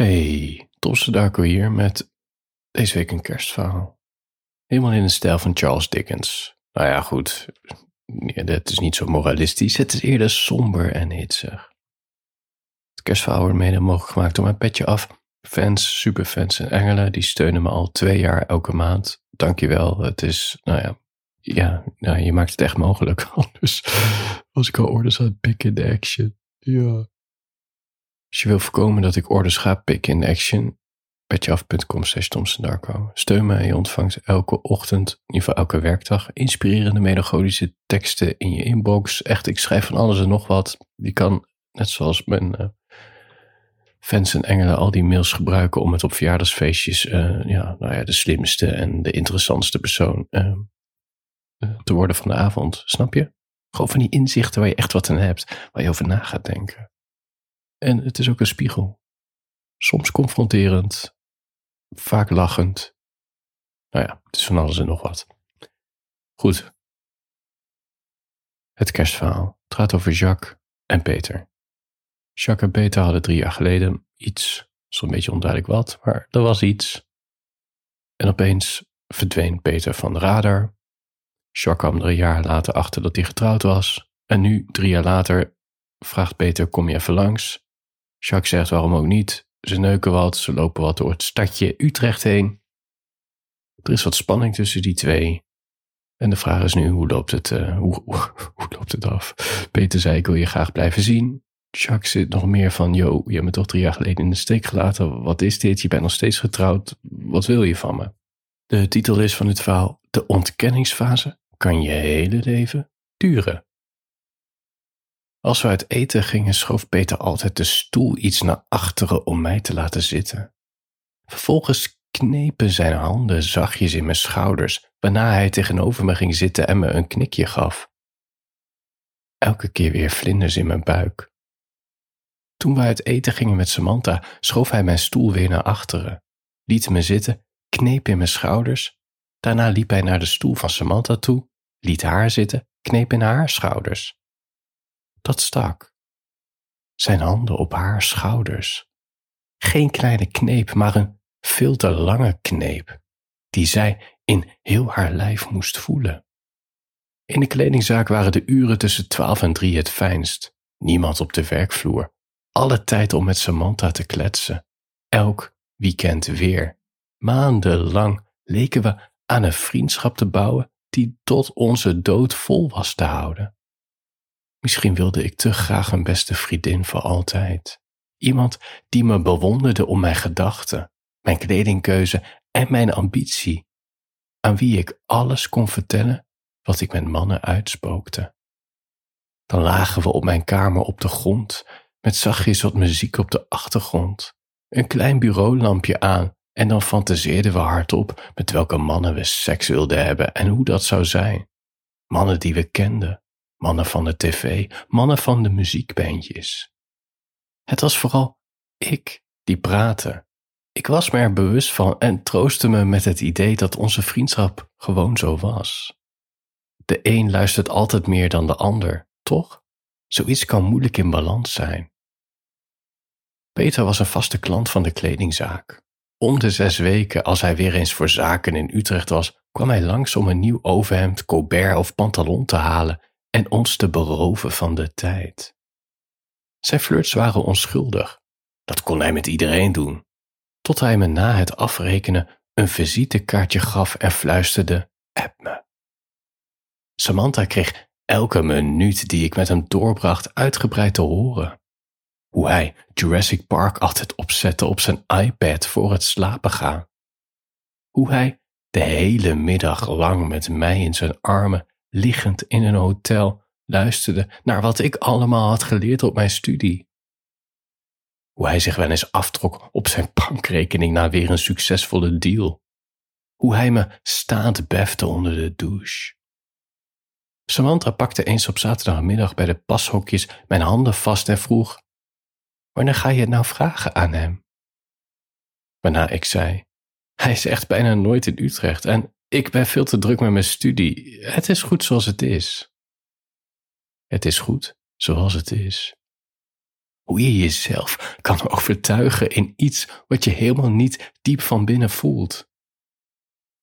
Hey, Darko hier met deze week een kerstverhaal. Helemaal in de stijl van Charles Dickens. Nou ja, goed, het is niet zo moralistisch. Het is eerder somber en hitsig. Het kerstverhaal wordt mede mogelijk gemaakt door mijn petje af. Fans, superfans en engelen, die steunen me al twee jaar elke maand. Dankjewel. Het is, nou ja, ja, nou, je maakt het echt mogelijk. Anders was ik al orders aan pikken in action. Ja. Als je wil voorkomen dat ik orders ga pikken in action, petjeaf.com slash Darko. Steun en je ontvangt elke ochtend, in ieder geval elke werkdag, inspirerende melancholische teksten in je inbox. Echt, ik schrijf van alles en nog wat. Je kan, net zoals mijn uh, fans en engelen, al die mails gebruiken om het op verjaardagsfeestjes, uh, ja, nou ja, de slimste en de interessantste persoon uh, te worden van de avond. Snap je? Gewoon van die inzichten waar je echt wat aan hebt, waar je over na gaat denken. En het is ook een spiegel. Soms confronterend, vaak lachend. Nou ja, het is van alles en nog wat. Goed. Het kerstverhaal. Het gaat over Jacques en Peter. Jacques en Peter hadden drie jaar geleden iets, zo'n beetje onduidelijk wat, maar er was iets. En opeens verdween Peter van de radar. Jacques kwam er een jaar later achter dat hij getrouwd was. En nu, drie jaar later, vraagt Peter: Kom je even langs? Jacques zegt waarom ook niet. Ze neuken wat, ze lopen wat door het stadje Utrecht heen. Er is wat spanning tussen die twee. En de vraag is nu, hoe loopt het, uh, hoe, hoe, hoe, loopt het af? Peter zei, ik wil je graag blijven zien. Jacques zit nog meer van, yo, je hebt me toch drie jaar geleden in de steek gelaten. Wat is dit? Je bent nog steeds getrouwd. Wat wil je van me? De titel is van het verhaal, de ontkenningsfase kan je hele leven duren. Als we uit eten gingen, schoof Peter altijd de stoel iets naar achteren om mij te laten zitten. Vervolgens knepen zijn handen zachtjes in mijn schouders, waarna hij tegenover me ging zitten en me een knikje gaf. Elke keer weer vlinders in mijn buik. Toen we uit eten gingen met Samantha, schoof hij mijn stoel weer naar achteren, liet me zitten, kneep in mijn schouders. Daarna liep hij naar de stoel van Samantha toe, liet haar zitten, kneep in haar schouders dat stak. Zijn handen op haar schouders. Geen kleine kneep, maar een veel te lange kneep, die zij in heel haar lijf moest voelen. In de kledingzaak waren de uren tussen twaalf en drie het fijnst. Niemand op de werkvloer. Alle tijd om met Samantha te kletsen. Elk weekend weer. Maandenlang leken we aan een vriendschap te bouwen die tot onze dood vol was te houden. Misschien wilde ik te graag een beste vriendin voor altijd. Iemand die me bewonderde om mijn gedachten, mijn kledingkeuze en mijn ambitie. Aan wie ik alles kon vertellen wat ik met mannen uitspookte. Dan lagen we op mijn kamer op de grond, met zachtjes wat muziek op de achtergrond, een klein bureaulampje aan, en dan fantaseerden we hardop met welke mannen we seks wilden hebben en hoe dat zou zijn. Mannen die we kenden, mannen van de tv, mannen van de muziekbandjes. Het was vooral ik die praatte. Ik was me er bewust van en troostte me met het idee dat onze vriendschap gewoon zo was. De een luistert altijd meer dan de ander, toch? Zoiets kan moeilijk in balans zijn. Peter was een vaste klant van de kledingzaak. Om de zes weken, als hij weer eens voor zaken in Utrecht was, kwam hij langs om een nieuw overhemd, colbert of pantalon te halen en ons te beroven van de tijd. Zijn flirts waren onschuldig. Dat kon hij met iedereen doen. Tot hij me na het afrekenen een visitekaartje gaf en fluisterde: App me. Samantha kreeg elke minuut die ik met hem doorbracht uitgebreid te horen. Hoe hij Jurassic Park altijd opzette op zijn iPad voor het slapen gaan. Hoe hij de hele middag lang met mij in zijn armen liggend in een hotel luisterde naar wat ik allemaal had geleerd op mijn studie. Hoe hij zich wel eens aftrok op zijn bankrekening na weer een succesvolle deal. Hoe hij me staand befte onder de douche. Samantha pakte eens op zaterdagmiddag bij de pashokjes mijn handen vast en vroeg: Wanneer ga je het nou vragen aan hem? Waarna ik zei: Hij is echt bijna nooit in Utrecht en ik ben veel te druk met mijn studie. Het is goed zoals het is. Het is goed zoals het is. Hoe je jezelf kan overtuigen in iets wat je helemaal niet diep van binnen voelt.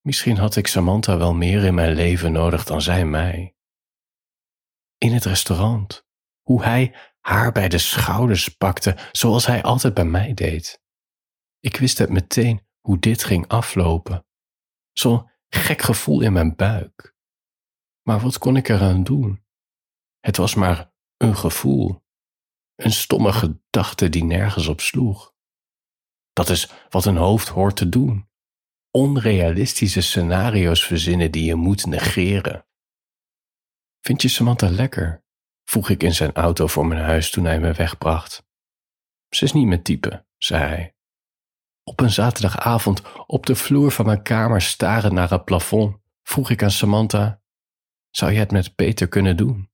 Misschien had ik Samantha wel meer in mijn leven nodig dan zij mij. In het restaurant, hoe hij haar bij de schouders pakte, zoals hij altijd bij mij deed. Ik wist het meteen hoe dit ging aflopen. Zo'n gek gevoel in mijn buik. Maar wat kon ik eraan doen? Het was maar een gevoel. Een stomme gedachte die nergens op sloeg. Dat is wat een hoofd hoort te doen. Onrealistische scenario's verzinnen die je moet negeren. Vind je Samantha lekker? vroeg ik in zijn auto voor mijn huis toen hij me wegbracht. Ze is niet mijn type, zei hij. Op een zaterdagavond op de vloer van mijn kamer starend naar het plafond, vroeg ik aan Samantha: Zou je het met Peter kunnen doen?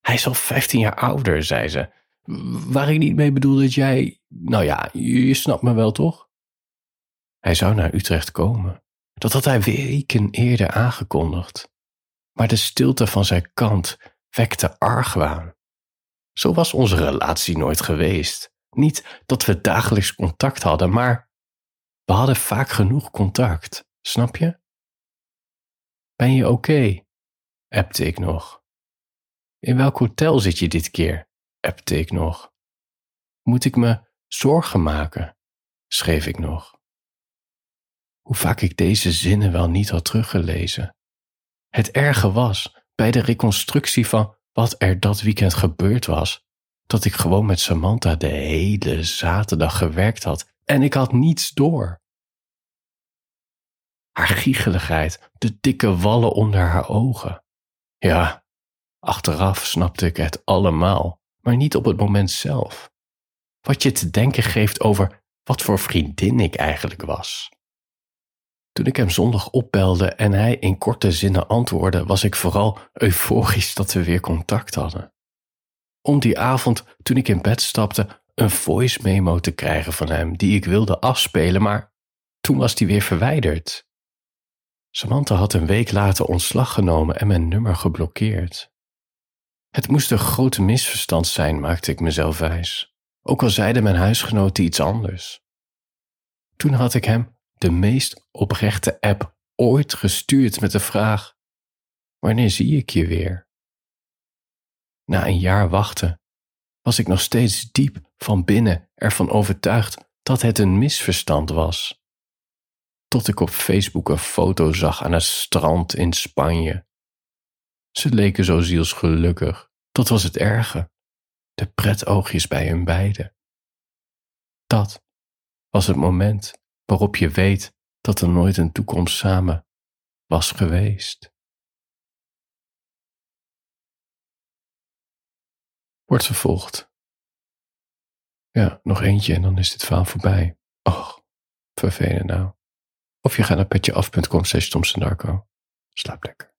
Hij is al vijftien jaar ouder, zei ze. Waar ik niet mee bedoel dat jij. Nou ja, je snapt me wel toch? Hij zou naar Utrecht komen. Dat had hij weken eerder aangekondigd. Maar de stilte van zijn kant wekte argwaan. Zo was onze relatie nooit geweest. Niet dat we dagelijks contact hadden, maar we hadden vaak genoeg contact, snap je? Ben je oké? Okay? appte ik nog. In welk hotel zit je dit keer? appte ik nog. Moet ik me zorgen maken? schreef ik nog. Hoe vaak ik deze zinnen wel niet had teruggelezen. Het erge was, bij de reconstructie van wat er dat weekend gebeurd was, dat ik gewoon met Samantha de hele zaterdag gewerkt had en ik had niets door. Haar giecheligheid, de dikke wallen onder haar ogen. Ja, achteraf snapte ik het allemaal, maar niet op het moment zelf. Wat je te denken geeft over wat voor vriendin ik eigenlijk was. Toen ik hem zondag opbelde en hij in korte zinnen antwoordde, was ik vooral euforisch dat we weer contact hadden. Om die avond, toen ik in bed stapte, een voice memo te krijgen van hem die ik wilde afspelen, maar toen was die weer verwijderd. Samantha had een week later ontslag genomen en mijn nummer geblokkeerd. Het moest een groot misverstand zijn, maakte ik mezelf wijs, ook al zeiden mijn huisgenoten iets anders. Toen had ik hem de meest oprechte app ooit gestuurd met de vraag: Wanneer zie ik je weer? Na een jaar wachten was ik nog steeds diep van binnen ervan overtuigd dat het een misverstand was. Tot ik op Facebook een foto zag aan het strand in Spanje. Ze leken zo zielsgelukkig, dat was het erge. De pretoogjes bij hun beiden. Dat was het moment waarop je weet dat er nooit een toekomst samen was geweest. Wordt vervolgd. Ja, nog eentje en dan is dit verhaal voorbij. Och, vervelend nou. Of je gaat naar petjeaf.com slash Slaap lekker.